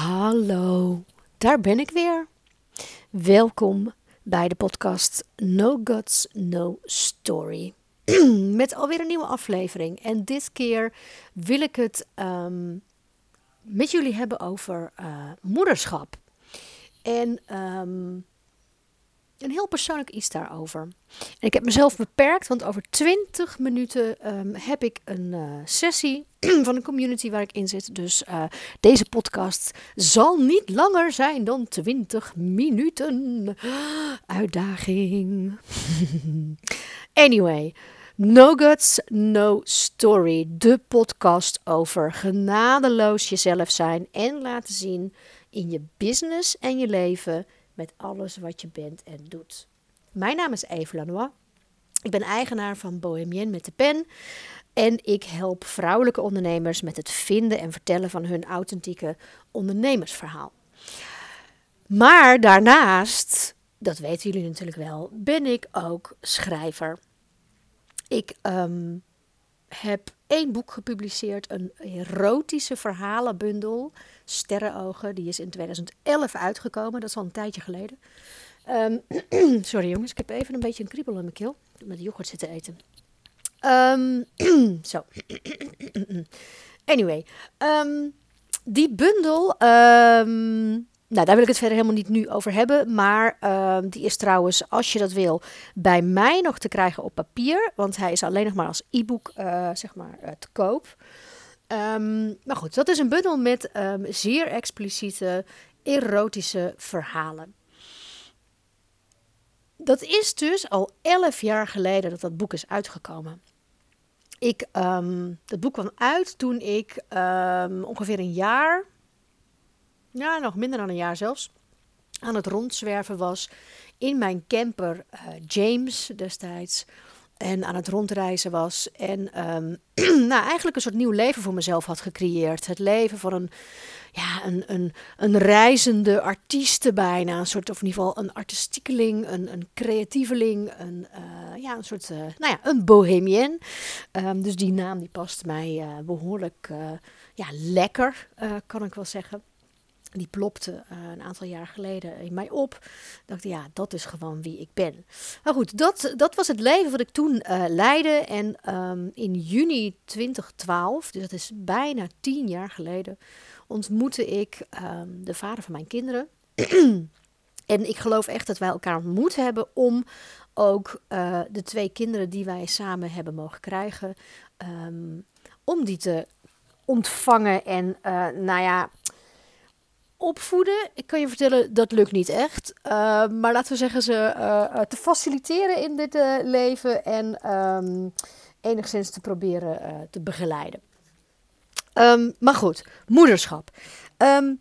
Hallo, daar ben ik weer. Welkom bij de podcast No Guts, No Story. Met alweer een nieuwe aflevering. En dit keer wil ik het ehm, met jullie hebben over uh, moederschap. En ehm, een heel persoonlijk iets daarover. En ik heb mezelf beperkt, want over 20 minuten um, heb ik een uh, sessie van een community waar ik in zit. Dus uh, deze podcast zal niet langer zijn dan 20 minuten. Uitdaging. anyway. No Guts, No Story. De podcast over genadeloos jezelf zijn en laten zien in je business en je leven met alles wat je bent en doet. Mijn naam is Eve Lanois. Ik ben eigenaar van Bohemien met de pen. En ik help vrouwelijke ondernemers met het vinden en vertellen van hun authentieke ondernemersverhaal. Maar daarnaast, dat weten jullie natuurlijk wel, ben ik ook schrijver. Ik ehm, heb één boek gepubliceerd, een erotische verhalenbundel, Sterrenogen. Die is in 2011 uitgekomen, dat is al een tijdje geleden. Ehm, sorry jongens, ik heb even een beetje een kriebel in mijn keel. Met yoghurt zitten eten. Um, zo. anyway, die bundel nou, daar wil ik het verder helemaal niet nu over hebben. Maar die is trouwens, als je dat wil, bij mij nog te krijgen op papier. Want hij is alleen nog maar als e-book uh, zeg maar, uh, te koop. Maar goed, dat is een bundel met zeer expliciete erotische verhalen. Dat is dus al elf jaar geleden dat dat boek is uitgekomen. Ik, um, dat boek kwam uit toen ik ongeveer een jaar, ja, nog minder dan een jaar zelfs, aan het rondzwerven was in mijn camper uh, James destijds. En aan het rondreizen was. En um, nou, eigenlijk een soort nieuw leven voor mezelf had gecreëerd. Het leven van een, ja, een, een, een reizende artieste bijna. Een soort, of in ieder geval een artistiekeling, een, een creatieveling. Een, uh, ja, een soort, uh, nou ja, een bohemien. Um, dus die naam die past mij uh, behoorlijk ja, lekker, kan ik wel zeggen. Die plopte uh, een aantal jaar geleden in mij op. Dacht, ja, dat is gewoon wie ik ben. Maar goed, dat, dat was het leven wat ik toen uh, leidde. En um, in juni 2012, dus dat is bijna tien jaar geleden, ontmoette ik um, de vader van mijn kinderen. en ik geloof echt dat wij elkaar ontmoet hebben om ook uh, de twee kinderen die wij samen hebben mogen krijgen, um, om die te ontvangen en, nou ja opvoeden, ik kan je vertellen, dat lukt niet echt. Uh, maar laten we zeggen, ze uh, te faciliteren in dit leven en um, enigszins te proberen te begeleiden. Um, maar goed, moederschap. Um,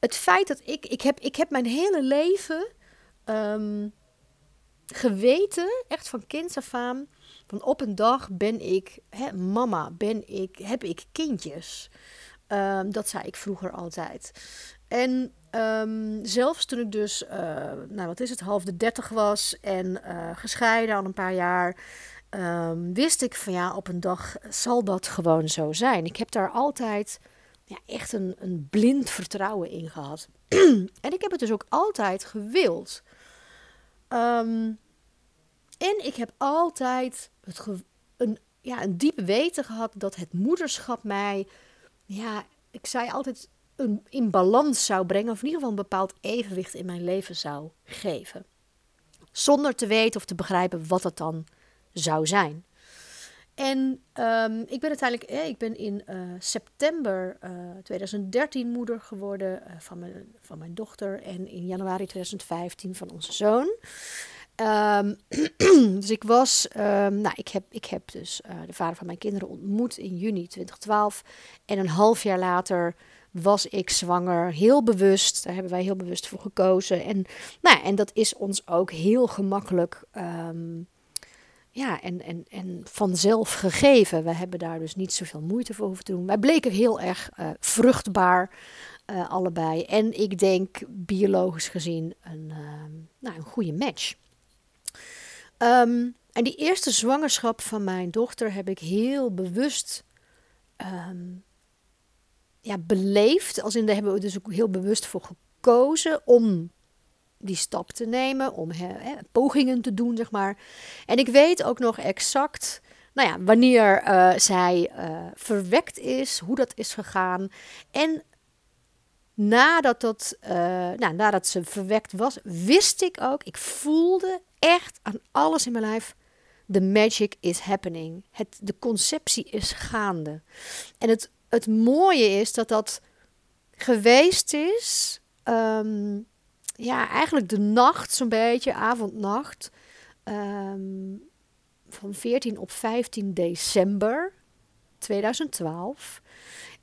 het feit dat ik, ik heb, ik heb mijn hele leven geweten, echt van kinds af aan, van op een dag ben ik mama, ben ik, heb ik kindjes. Um, dat zei ik vroeger altijd. En um, zelfs toen ik dus, uh, nou wat is het, half de dertig was en uh, gescheiden al een paar jaar, um, wist ik van ja, op een dag zal dat gewoon zo zijn. Ik heb daar altijd ja, echt een, een blind vertrouwen in gehad. en ik heb het dus ook altijd gewild. en ik heb altijd het een, ja, een diep weten gehad dat het moederschap mij ja, ik zei altijd een, in balans zou brengen, of in ieder geval een bepaald evenwicht in mijn leven zou geven. Zonder te weten of te begrijpen wat het dan zou zijn. En um, ik ben uiteindelijk, eh, ik ben in uh, september uh, 2013 moeder geworden van, mijn, van mijn dochter en in januari 2015 van onze zoon. Um, dus ik was, um, nou, ik heb, ik heb dus uh, de vader van mijn kinderen ontmoet in juni 2012. En een half jaar later was ik zwanger, heel bewust. Daar hebben wij heel bewust voor gekozen. En, nou, en dat is ons ook heel gemakkelijk um, ja, en, en, en vanzelf gegeven. We hebben daar dus niet zoveel moeite voor hoeven te doen. Wij bleken heel erg uh, vruchtbaar, uh, allebei. En ik denk biologisch gezien een, nou, een goede match. Um, en die eerste zwangerschap van mijn dochter heb ik heel bewust um, ja, beleefd. Als in daar hebben we dus ook heel bewust voor gekozen om die stap te nemen, om pogingen te doen, zeg maar. En ik weet ook nog exact, nou ja, wanneer uh, zij uh, verwekt is, hoe dat is gegaan. En nadat, dat, uh, nou, nadat ze verwekt was, wist ik ook, ik voelde echt aan alles in mijn lijf, the magic is happening. Het, de conceptie is gaande. En het, het mooie is dat dat geweest is, um, ja, eigenlijk de nacht, zo'n beetje, avond-nacht, um, van 14 op 15 december 2012.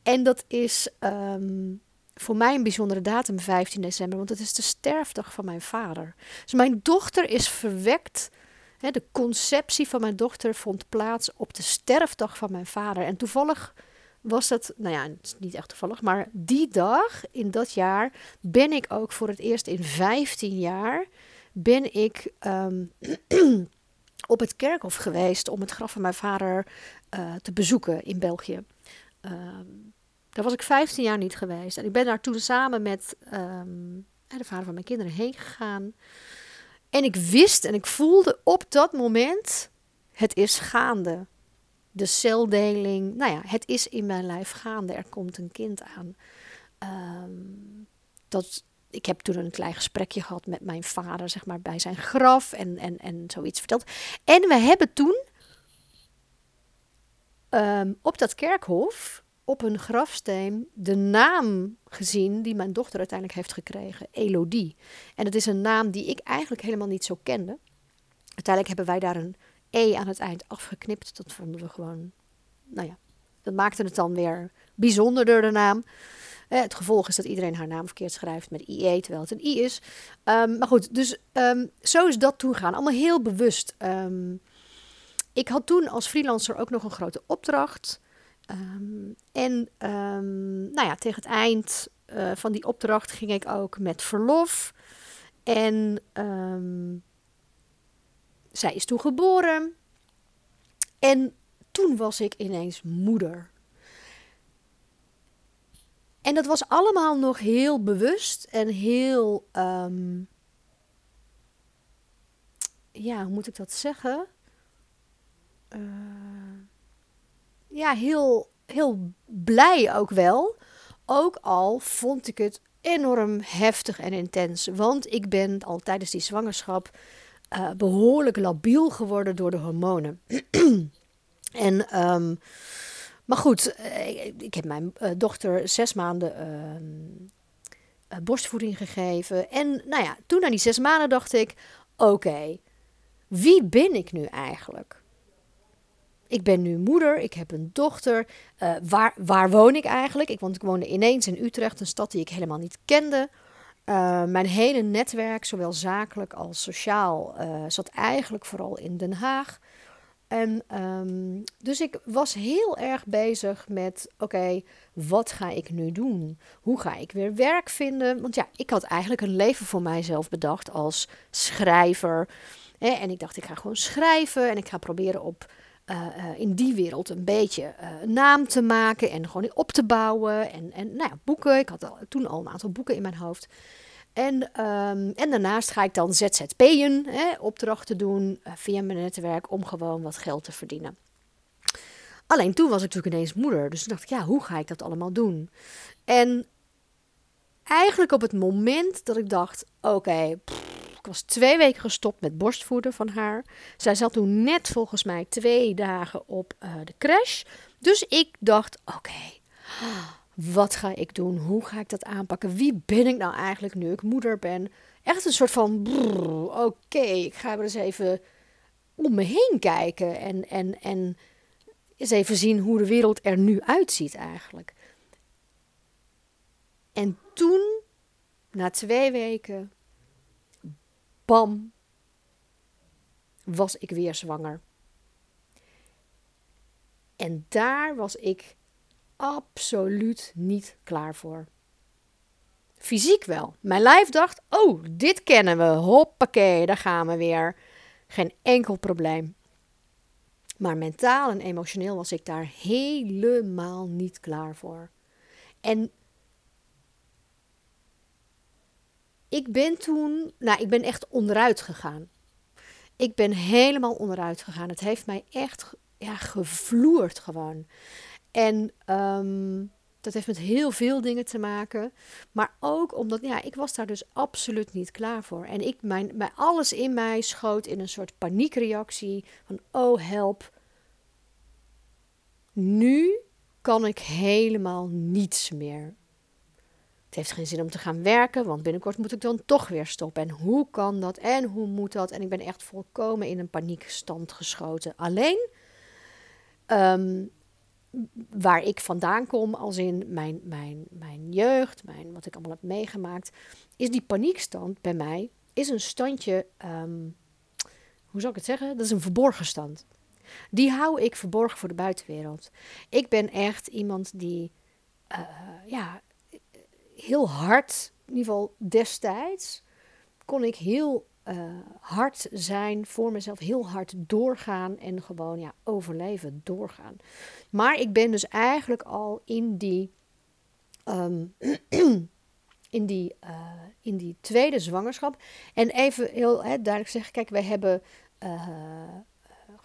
En dat is um, voor mij een bijzondere datum, 15 december, want het is de sterfdag van mijn vader. Dus mijn dochter is verwekt. De conceptie van mijn dochter vond plaats op de sterfdag van mijn vader. En toevallig was dat, nou ja, niet echt toevallig, maar die dag in dat jaar ben ik ook voor het eerst in 15 jaar ben ik um, op het kerkhof geweest om het graf van mijn vader uh, te bezoeken in België. Um, daar was ik 15 jaar niet geweest. En ik ben daar toen samen met um, de vader van mijn kinderen heen gegaan. En ik wist en ik voelde op dat moment, het is gaande. De celdeling, nou ja, het is in mijn lijf gaande. Er komt een kind aan. Um, dat, ik heb toen een klein gesprekje gehad met mijn vader, zeg maar, bij zijn graf en, en, en zoiets verteld. En we hebben toen um, op dat kerkhof op een grafsteen de naam gezien die mijn dochter uiteindelijk heeft gekregen, Elodie. En dat is een naam die ik eigenlijk helemaal niet zo kende. Uiteindelijk hebben wij daar een E aan het eind afgeknipt. Dat vonden we gewoon, nou ja, dat maakte het dan weer bijzonderder de naam. Eh, het gevolg is dat iedereen haar naam verkeerd schrijft met IE, terwijl het een I is. Um, maar goed, dus um, zo is dat toen gaan. Allemaal heel bewust. Um, ik had toen als freelancer ook nog een grote opdracht. Um, en um, nou ja, tegen het eind uh, van die opdracht ging ik ook met verlof. En um, zij is toen geboren. En toen was ik ineens moeder. En dat was allemaal nog heel bewust en heel. ja, hoe moet ik dat zeggen? Uh, ja, heel, heel blij ook wel. Ook al vond ik het enorm heftig en intens. Want ik ben al tijdens die zwangerschap uh, behoorlijk labiel geworden door de hormonen. en, um, maar goed, uh, ik heb mijn uh, dochter zes maanden ehm, borstvoeding gegeven. En nou ja, toen na die zes maanden dacht ik: oké, wie ben ik nu eigenlijk? Ik ben nu moeder, ik heb een dochter. Uh, waar, waar woon ik eigenlijk? Ik, want ik woonde ineens in Utrecht, een stad die ik helemaal niet kende. Uh, mijn hele netwerk, zowel zakelijk als sociaal, uh, zat eigenlijk vooral in Den Haag. En um, dus ik was heel erg bezig met: oké, wat ga ik nu doen? Hoe ga ik weer werk vinden? Want ja, ik had eigenlijk een leven voor mijzelf bedacht als schrijver. En ik dacht, ik ga gewoon schrijven en ik ga proberen op uh, in die wereld een beetje uh, naam te maken en gewoon op te bouwen. En, en nou ja, boeken. Ik had al, toen al een aantal boeken in mijn hoofd. En, um, en daarnaast ga ik dan ZZP'en, opdrachten doen via mijn netwerk om gewoon wat geld te verdienen. Alleen toen was ik natuurlijk ineens moeder. Dus toen dacht ik, ja, hoe ga ik dat allemaal doen? En eigenlijk op het moment dat ik dacht, oké, ik was twee weken gestopt met borstvoeden van haar. Zij zat toen net volgens mij twee dagen op uh, de crash. Dus ik dacht: oké, wat ga ik doen? Hoe ga ik dat aanpakken? Wie ben ik nou eigenlijk nu ik moeder ben? Echt een soort van: oké, ik ga er eens even om me heen kijken. En, en, en eens even zien hoe de wereld er nu uitziet eigenlijk. En toen, na twee weken, bam, was ik weer zwanger. En daar was ik absoluut niet klaar voor. Fysiek wel. Mijn lijf dacht: oh, dit kennen we. Hoppakee, daar gaan we weer. Geen enkel probleem. Maar mentaal en emotioneel was ik daar helemaal niet klaar voor. En ik ben toen, nou, ik ben echt onderuit gegaan. Ik ben helemaal onderuit gegaan. Het heeft mij echt ja, gevloerd gewoon. En ehm, dat heeft met heel veel dingen te maken. Maar ook omdat, ja, ik was daar dus absoluut niet klaar voor. En ik, mijn, mijn, alles in mij schoot in een soort paniekreactie. Van, oh help. Nu kan ik helemaal niets meer. Het heeft geen zin om te gaan werken, want binnenkort moet ik dan toch weer stoppen. En hoe kan dat en hoe moet dat? En ik ben echt volkomen in een paniekstand geschoten. Alleen, ehm, waar ik vandaan kom, als in mijn, mijn, mijn jeugd, mijn, wat ik allemaal heb meegemaakt, is die paniekstand bij mij is een standje, ehm, hoe zou ik het zeggen? Dat is een verborgen stand. Die hou ik verborgen voor de buitenwereld. Ik ben echt iemand die, uh, ja, heel hard, in ieder geval destijds, kon ik heel uh, hard zijn voor mezelf, heel hard doorgaan en gewoon ja, overleven, doorgaan. Maar ik ben dus eigenlijk al in die, um, in die, uh, in die tweede zwangerschap. En even heel hè, duidelijk zeggen, kijk, wij hebben uh,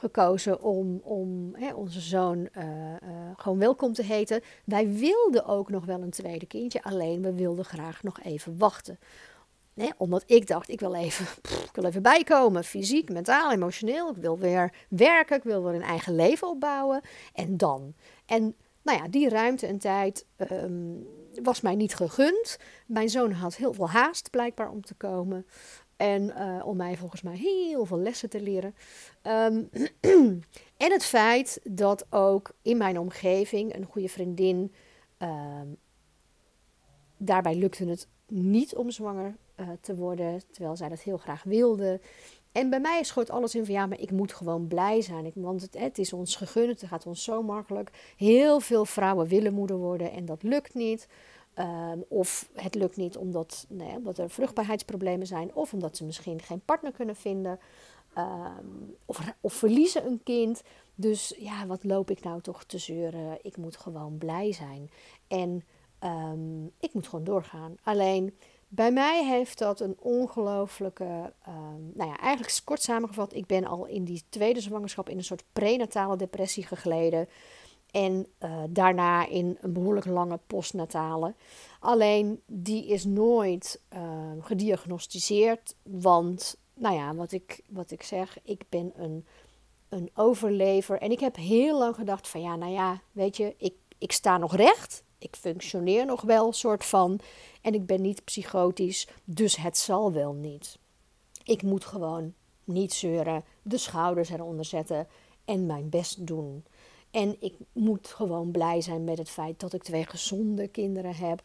gekozen om, om hè, onze zoon uh, uh, gewoon welkom te heten. Wij wilden ook nog wel een tweede kindje, alleen we wilden graag nog even wachten. Omdat ik dacht, ik wil, even, ik wil even bijkomen, fysiek, mentaal, emotioneel. Ik wil weer werken, ik wil weer een eigen leven opbouwen. En dan. En nou ja, die ruimte en tijd um, was mij niet gegund. Mijn zoon had heel veel haast blijkbaar om te komen. En uh, om mij volgens mij heel veel lessen te leren. Um, en het feit dat ook in mijn omgeving een goede vriendin. Um, daarbij lukte het niet om zwanger uh, te worden, terwijl zij dat heel graag wilde. En bij mij schoot alles in van ja, maar ik moet gewoon blij zijn. Want het, het, is ons gegund, het gaat ons zo makkelijk. Heel veel vrouwen willen moeder worden en dat lukt niet. Um, of het lukt niet omdat, nee, omdat er vruchtbaarheidsproblemen zijn, of omdat ze misschien geen partner kunnen vinden, um, of, of verliezen een kind. Dus ja, wat loop ik nou toch te zeuren? Ik moet gewoon blij zijn. En um, ik moet gewoon doorgaan. Alleen bij mij heeft dat een ongelooflijke, nou ja, eigenlijk kort samengevat, ik ben al in die tweede zwangerschap in een soort prenatale depressie gegleden. En uh, daarna in een behoorlijk lange postnatale. Alleen die is nooit uh, gediagnosticeerd. Want, nou ja, wat ik, wat ik zeg, ik ben een, een overlever. En ik heb heel lang gedacht van ja, nou ja, weet je, ik, ik sta nog recht. Ik functioneer nog wel, soort van. En ik ben niet psychotisch, dus het zal wel niet. Ik moet gewoon niet zeuren, de schouders eronder zetten en mijn best doen. En ik moet gewoon blij zijn met het feit dat ik twee gezonde kinderen heb.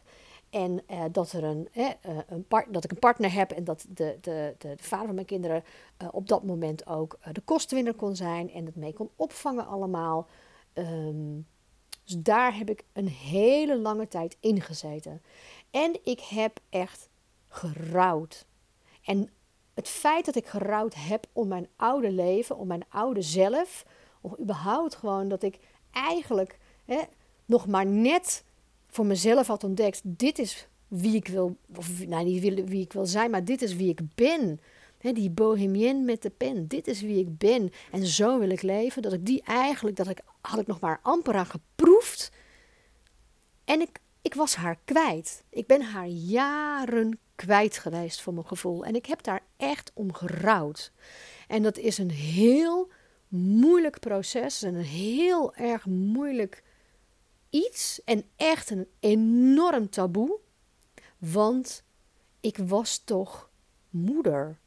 En uh, dat, er een, eh, een dat ik een partner heb en dat de, de, de, de vader van mijn kinderen uh, op dat moment ook de kostwinner kon zijn en het mee kon opvangen allemaal. Um, dus daar heb ik een hele lange tijd in gezeten. En ik heb echt gerouwd. En het feit dat ik gerouwd heb om mijn oude leven, om mijn oude zelf, of überhaupt gewoon dat ik eigenlijk hè, nog maar net voor mezelf had ontdekt: dit is wie ik wil, of nou, niet wie ik wil zijn, maar dit is wie ik ben. Die bohemien met de pen, dit is wie ik ben. En zo wil ik leven. Dat ik die eigenlijk, dat ik, had ik nog maar amper aan geproefd. En ik, ik was haar kwijt. Ik ben haar jaren kwijt geweest voor mijn gevoel. En ik heb daar echt om gerouwd. En dat is een heel moeilijk proces en een heel erg moeilijk iets en echt een enorm taboe, want ik was toch moeder.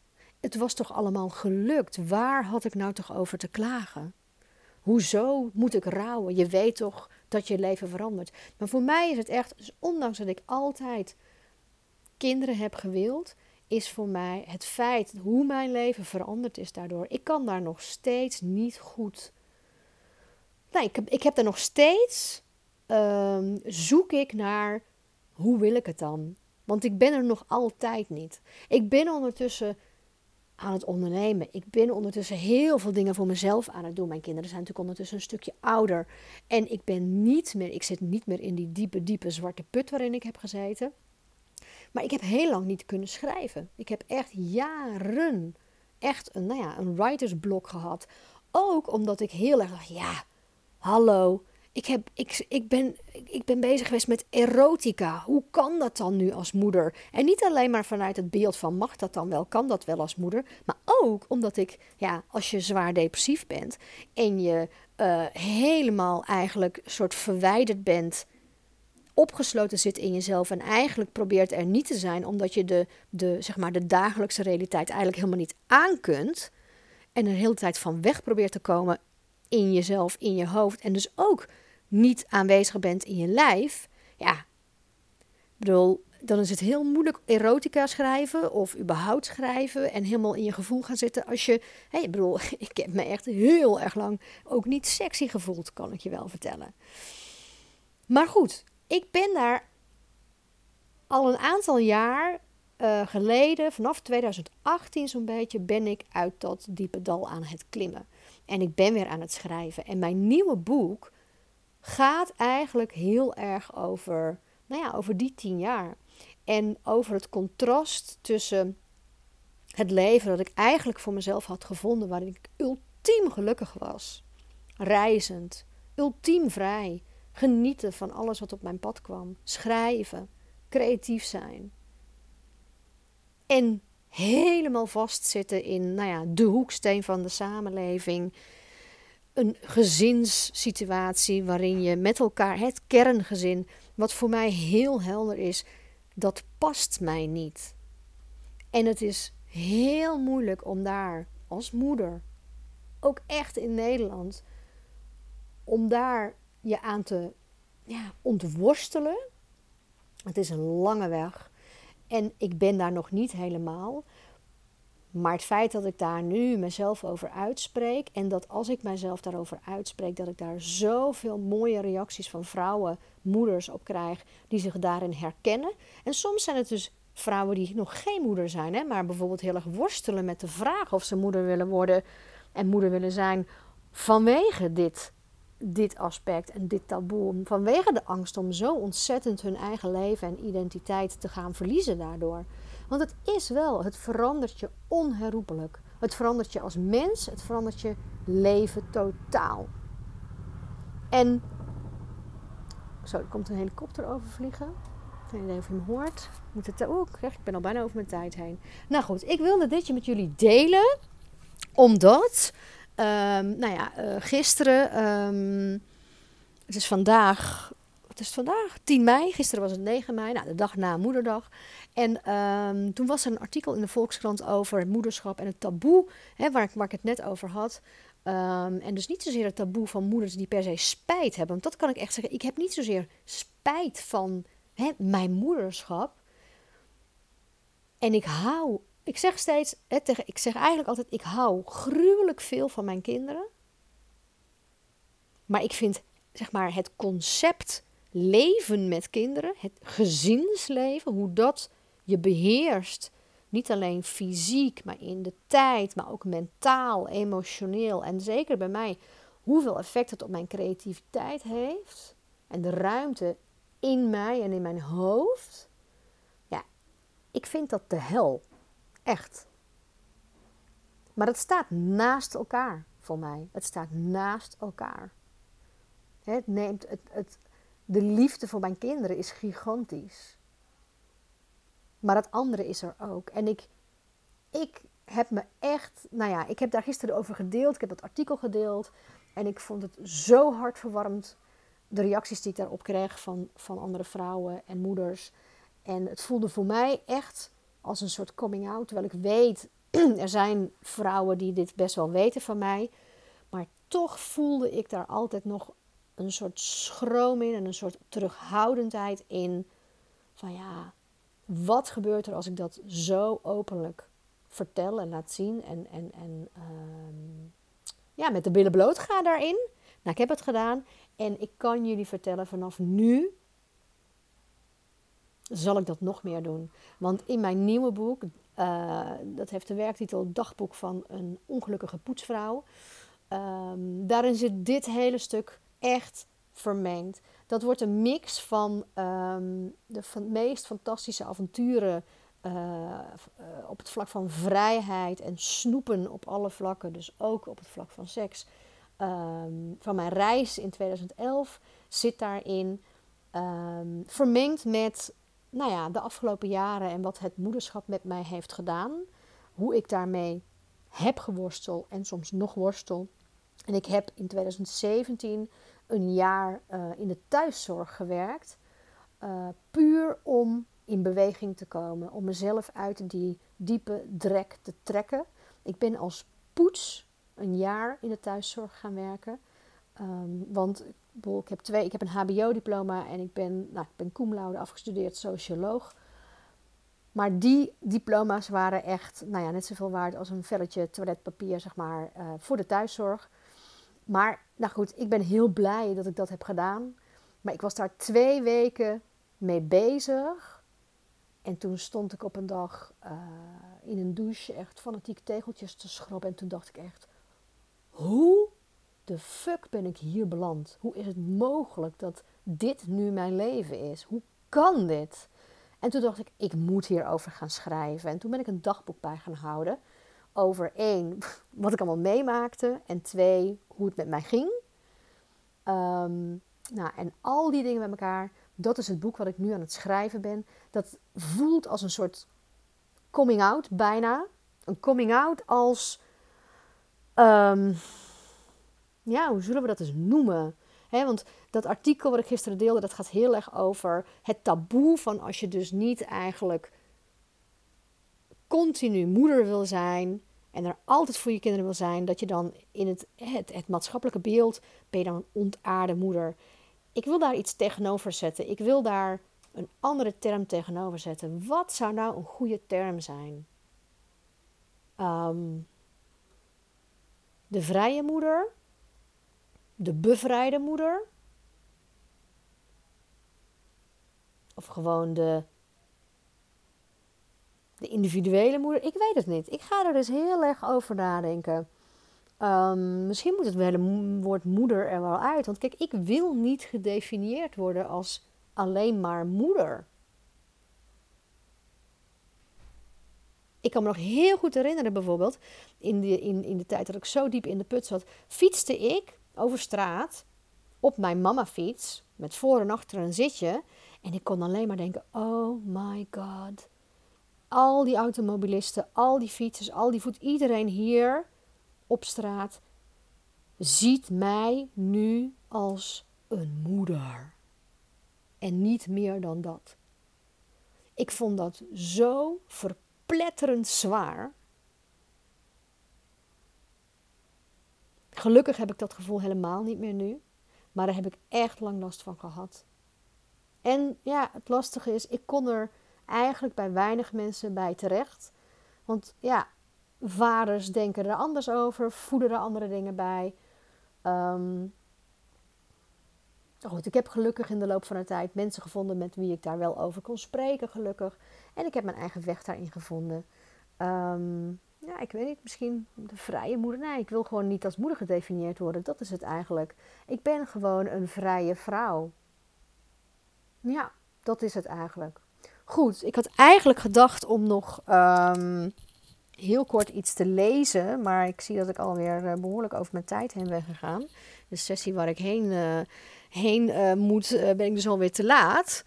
Het was toch allemaal gelukt. Waar had ik nou toch over te klagen? Hoezo moet ik rouwen? Je weet toch dat je leven verandert. Maar voor mij is het echt, dus ondanks dat ik altijd kinderen heb gewild, is voor mij het feit hoe mijn leven veranderd is daardoor. Ik kan daar nog steeds niet goed. Nee, ik heb, ik heb daar nog steeds. Um, zoek ik naar hoe wil ik het dan? Want ik ben er nog altijd niet. Ik ben ondertussen aan het ondernemen. Ik ben ondertussen heel veel dingen voor mezelf aan het doen. Mijn kinderen zijn natuurlijk ondertussen een stukje ouder. En ik ben niet meer, ik zit niet meer in die diepe, diepe zwarte put waarin ik heb gezeten. Maar ik heb heel lang niet kunnen schrijven. Ik heb echt jaren echt een, nou ja, een writersblok gehad. Ook omdat ik heel erg dacht, ja, hallo, ik, heb, ik, ik, ben, ik ben bezig geweest met erotica. Hoe kan dat dan nu als moeder? En niet alleen maar vanuit het beeld van mag dat dan wel, kan dat wel als moeder. Maar ook omdat ik, ja, als je zwaar depressief bent en je uh, helemaal eigenlijk soort verwijderd bent, opgesloten zit in jezelf en eigenlijk probeert er niet te zijn, omdat je de, de, zeg maar, de dagelijkse realiteit eigenlijk helemaal niet aan kunt. En er de hele tijd van weg probeert te komen in jezelf, in je hoofd. En dus ook niet aanwezig bent in je lijf, ja, ik bedoel, dan is het heel moeilijk erotica schrijven of überhaupt schrijven en helemaal in je gevoel gaan zitten als je, hé, ik bedoel, ik heb me echt heel erg lang ook niet sexy gevoeld, kan ik je wel vertellen. Maar goed, ik ben daar al een aantal jaar uh, geleden, vanaf 2018 zo'n beetje, ben ik uit dat diepe dal aan het klimmen. En ik ben weer aan het schrijven. En mijn nieuwe boek gaat eigenlijk heel erg over, nou ja, over die tien jaar. En over het contrast tussen het leven dat ik eigenlijk voor mezelf had gevonden, waarin ik ultiem gelukkig was. Reizend, ultiem vrij, genieten van alles wat op mijn pad kwam, schrijven, creatief zijn. En helemaal vastzitten in nou ja, de hoeksteen van de samenleving, een gezinssituatie waarin je met elkaar, het kerngezin, wat voor mij heel helder is, dat past mij niet. En het is heel moeilijk om daar als moeder, ook echt in Nederland, om daar je aan te ja, ontworstelen. Het is een lange weg. En ik ben daar nog niet helemaal. Maar het feit dat ik daar nu mezelf over uitspreek en dat als ik mezelf daarover uitspreek, dat ik daar zoveel mooie reacties van vrouwen, moeders op krijg, die zich daarin herkennen. En soms zijn het dus vrouwen die nog geen moeder zijn, hè, maar bijvoorbeeld heel erg worstelen met de vraag of ze moeder willen worden en moeder willen zijn vanwege dit, dit aspect en dit taboe. Vanwege de angst om zo ontzettend hun eigen leven en identiteit te gaan verliezen daardoor. Want het is wel, het verandert je onherroepelijk. Het verandert je als mens, het verandert je leven totaal. En. Zo, er komt een helikopter overvliegen. Ik weet niet of je hem hoort. Moet het, oh, ik ben al bijna over mijn tijd heen. Nou goed, ik wilde ditje met jullie delen. Omdat, um, nou ja, uh, gisteren, um, het is vandaag, wat is het vandaag? 10 mei. Gisteren was het 9 mei, nou, de dag na moederdag. En um, toen was er een artikel in de Volkskrant over het moederschap en het taboe, hè, waar, ik, waar het net over had. En dus niet zozeer het taboe van moeders die per se spijt hebben. Want dat kan ik echt zeggen. Ik heb niet zozeer spijt van hè, mijn moederschap. En ik hou, ik zeg steeds, hè, tegen, ik zeg eigenlijk altijd, ik hou gruwelijk veel van mijn kinderen. Maar ik vind, zeg maar, het concept leven met kinderen, het gezinsleven, hoe dat je beheerst. Niet alleen fysiek, maar in de tijd, maar ook mentaal, emotioneel. En zeker bij mij, hoeveel effect het op mijn creativiteit heeft. En de ruimte in mij en in mijn hoofd. Ja, ik vind dat de hel. Echt. Maar het staat naast elkaar voor mij. Het staat naast elkaar. Het neemt het, het, de liefde voor mijn kinderen is gigantisch. Maar het andere is er ook. En ik, ik heb me echt, nou ja, ik heb daar gisteren over gedeeld. Ik heb dat artikel gedeeld. En ik vond het zo hartverwarmd. De reacties die ik daarop kreeg van, van andere vrouwen en moeders. En het voelde voor mij echt als een soort coming out. Terwijl ik weet, er zijn vrouwen die dit best wel weten van mij. Maar toch voelde ik daar altijd nog een soort schroom in en een soort terughoudendheid in. Van ja, wat gebeurt er als ik dat zo openlijk vertel en laat zien en, en, en ehm, ja, met de billen bloot ga daarin? Nou, ik heb het gedaan en ik kan jullie vertellen vanaf nu zal ik dat nog meer doen. Want in mijn nieuwe boek, uh, dat heeft de werktitel Dagboek van een ongelukkige poetsvrouw. Um, daarin zit dit hele stuk echt vermengd. Dat wordt een mix van um, de meest fantastische avonturen uh, op het vlak van vrijheid en snoepen op alle vlakken, dus ook op het vlak van seks. Um, van mijn reis in 2011 zit daarin vermengd met nou ja, de afgelopen jaren en wat het moederschap met mij heeft gedaan. Hoe ik daarmee heb geworsteld en soms nog worstel. En ik heb in 2017 een jaar uh, in de thuiszorg gewerkt. Uh, puur om in beweging te komen. Om mezelf uit die diepe drek te trekken. Ik ben als poets een jaar in de thuiszorg gaan werken. Um, want ik heb, twee, ik heb een HBO-diploma en ik ben, nou, ik ben cum afgestudeerd socioloog. Maar die diploma's waren echt nou ja, net zoveel waard als een velletje toiletpapier zeg maar, uh, voor de thuiszorg. Maar nou goed, ik ben heel blij dat ik dat heb gedaan. Maar ik was daar twee weken mee bezig. En toen stond ik op een dag uh, in een douche echt fanatiek tegeltjes te schrobben. En toen dacht ik echt, hoe de fuck ben ik hier beland? Hoe is het mogelijk dat dit nu mijn leven is? Hoe kan dit? En toen dacht ik, ik moet hierover gaan schrijven. En toen ben ik een dagboek bij gaan houden. Over één, wat ik allemaal meemaakte. En twee, hoe het met mij ging. Um, nou, en al die dingen bij elkaar. Dat is het boek wat ik nu aan het schrijven ben. Dat voelt als een soort coming out bijna. Een coming out als. Um, ja, hoe zullen we dat eens noemen? want dat artikel wat ik gisteren deelde, dat gaat heel erg over het taboe van als je dus niet eigenlijk continu moeder wil zijn en er altijd voor je kinderen wil zijn, dat je dan in het, het, maatschappelijke beeld ben je dan een ontaarde moeder. Ik wil daar iets tegenover zetten. Ik wil daar een andere term tegenover zetten. Wat zou nou een goede term zijn? Um, de vrije moeder? De bevrijde moeder. Of gewoon de, de individuele moeder. Ik weet het niet. Ik ga er dus heel erg over nadenken. Um, misschien moet het hele woord moeder er wel uit. Want kijk, ik wil niet gedefinieerd worden als alleen maar moeder. Ik kan me nog heel goed herinneren, bijvoorbeeld, in de, in, in de tijd dat ik zo diep in de put zat, fietste ik over straat op mijn mama fiets met voor en achter een zitje. En ik kon alleen maar denken: oh my god. Al die automobilisten, al die fietsers, al die voet, iedereen hier op straat ziet mij nu als een moeder. En niet meer dan dat. Ik vond dat zo verpletterend zwaar. Gelukkig heb ik dat gevoel helemaal niet meer nu. Maar daar heb ik echt lang last van gehad. En ja, het lastige is, ik kon er eigenlijk bij weinig mensen bij terecht. Want ja, vaders denken er anders over, voeden er andere dingen bij. Um, goed, ik heb gelukkig in de loop van de tijd mensen gevonden met wie ik daar wel over kon spreken, gelukkig. En ik heb mijn eigen weg daarin gevonden. Um, ja, ik weet niet, misschien de vrije moeder. Nee, ik wil gewoon niet als moeder gedefinieerd worden. Dat is het eigenlijk. Ik ben gewoon een vrije vrouw. Ja, dat is het eigenlijk. Goed, ik had eigenlijk gedacht om nog um, heel kort iets te lezen. Maar ik zie dat ik alweer uh, behoorlijk over mijn tijd heen ben gegaan. De sessie waar ik heen, uh, heen uh, moet, ben ik dus alweer te laat.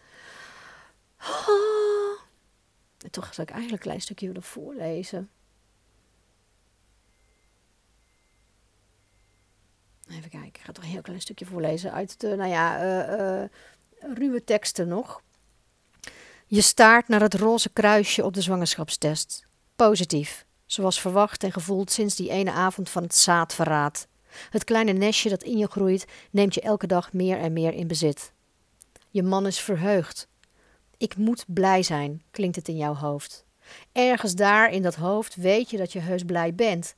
En toch zou ik eigenlijk een klein stukje willen voorlezen. Even kijken, ik ga toch een heel klein stukje voorlezen uit de, nou ja, uh, uh, ruwe teksten nog. Je staart naar het roze kruisje op de zwangerschapstest. Positief, zoals verwacht en gevoeld sinds die ene avond van het zaadverraad. Het kleine nestje dat in je groeit, neemt je elke dag meer en meer in bezit. Je man is verheugd. Ik moet blij zijn, klinkt het in jouw hoofd. Ergens daar in dat hoofd weet je dat je heus blij bent.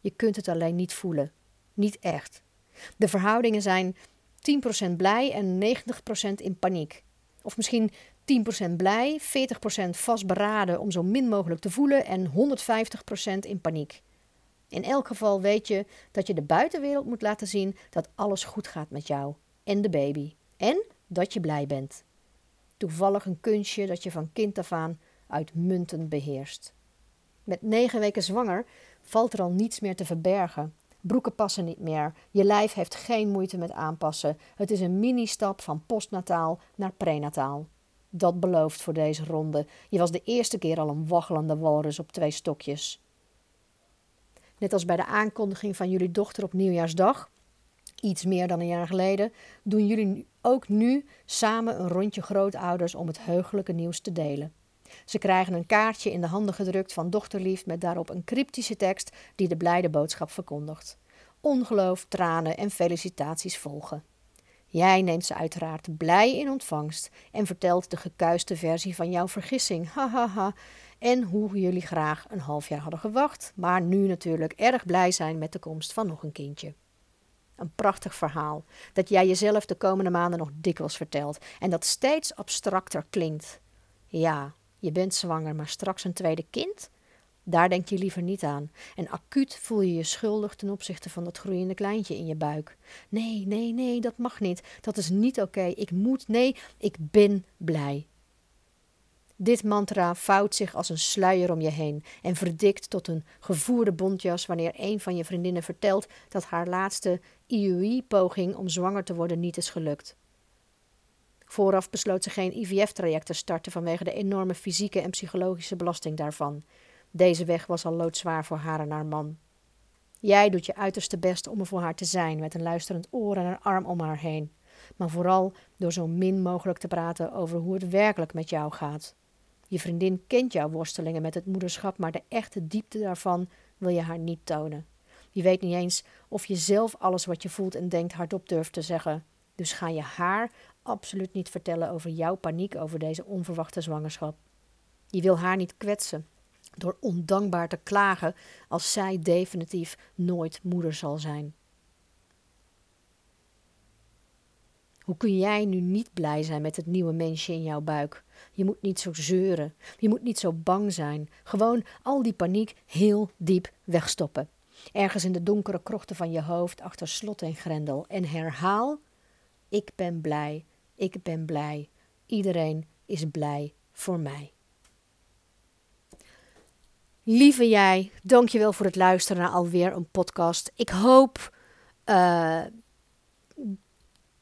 Je kunt het alleen niet voelen. Niet echt. De verhoudingen zijn 10% blij en 90% in paniek. Of misschien 10% blij, 40% vastberaden om zo min mogelijk te voelen en 150% in paniek. In elk geval weet je dat je de buitenwereld moet laten zien dat alles goed gaat met jou en de baby. En dat je blij bent. Toevallig een kunstje dat je van kind af aan uitmuntend beheerst. Met negen weken zwanger valt er al niets meer te verbergen. Broeken passen niet meer. Je lijf heeft geen moeite met aanpassen. Het is een mini-stap van postnataal naar prenataal. Dat belooft voor deze ronde. Je was de eerste keer al een waggelende walrus op twee stokjes. Net als bij de aankondiging van jullie dochter op nieuwjaarsdag, iets meer dan een jaar geleden, doen jullie ook nu samen een rondje grootouders om het heugelijke nieuws te delen. Ze krijgen een kaartje in de handen gedrukt van dochterlief met daarop een cryptische tekst die de blijde boodschap verkondigt. Ongeloof, tranen en felicitaties volgen. Jij neemt ze uiteraard blij in ontvangst en vertelt de gekuiste versie van jouw vergissing. Hahaha. En hoe jullie graag een half jaar hadden gewacht, maar nu natuurlijk erg blij zijn met de komst van nog een kindje. Een prachtig verhaal dat jij jezelf de komende maanden nog dikwijls vertelt en dat steeds abstracter klinkt. Ja, je bent zwanger, maar straks een tweede kind? Daar denk je liever niet aan. En acuut voel je je schuldig ten opzichte van dat groeiende kleintje in je buik. Nee, nee, nee, dat mag niet. Dat is niet oké. Ik moet, nee, ik ben blij. Dit mantra vouwt zich als een sluier om je heen en verdikt tot een gevoerde bontjas wanneer een van je vriendinnen vertelt dat haar laatste IUI-poging om zwanger te worden niet is gelukt. Vooraf besloot ze geen IVF-traject te starten vanwege de enorme fysieke en psychologische belasting daarvan. Deze weg was al loodzwaar voor haar en haar man. Jij doet je uiterste best om er voor haar te zijn, met een luisterend oor en een arm om haar heen. Maar vooral door zo min mogelijk te praten over hoe het werkelijk met jou gaat. Je vriendin kent jouw worstelingen met het moederschap, maar de echte diepte daarvan wil je haar niet tonen. Je weet niet eens of je zelf alles wat je voelt en denkt hardop durft te zeggen. Dus ga je haar absoluut niet vertellen over jouw paniek over deze onverwachte zwangerschap. Je wil haar niet kwetsen door ondankbaar te klagen als zij definitief nooit moeder zal zijn. Hoe kun jij nu niet blij zijn met het nieuwe mensje in jouw buik? Je moet niet zo zeuren. Je moet niet zo bang zijn. Gewoon al die paniek heel diep wegstoppen. Ergens in de donkere krochten van je hoofd achter slot en grendel. En herhaal: Ik ben blij. Ik ben blij. Iedereen is blij voor mij. Lieve jij, dankjewel voor het luisteren naar alweer een podcast. Ik hoop uh,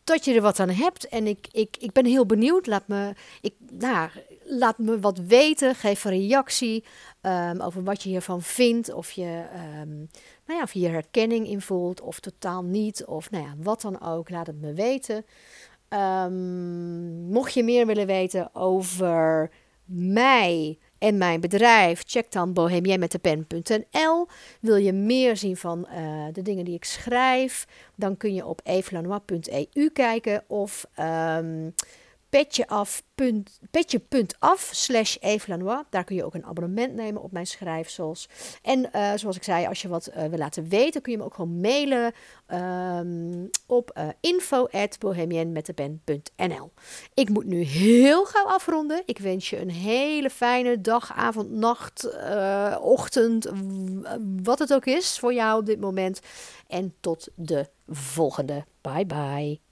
dat je er wat aan hebt. En ik, ik, ik ben heel benieuwd. Laat me, ik, nou, laat me wat weten. Geef een reactie um, over wat je hiervan vindt. Of je, um, nou ja, of je herkenning in voelt. Of totaal niet. Of nou ja, wat dan ook. Laat het me weten. Um, mocht je meer willen weten over mij en mijn bedrijf, check dan bohemienmetdepen.nl. Wil je meer zien van uh, de dingen die ik schrijf, dan kun je op evelanois.eu kijken of petje.af slash Evelanois. Daar kun je ook een abonnement nemen op mijn schrijfsels. En uh, zoals ik zei, als je wat uh, wil laten weten, kun je me ook gewoon mailen um, op uh, info Ik moet nu heel gauw afronden. Ik wens je een hele fijne dag, avond, nacht, ochtend, wat het ook is voor jou op dit moment. En tot de volgende. Bye bye.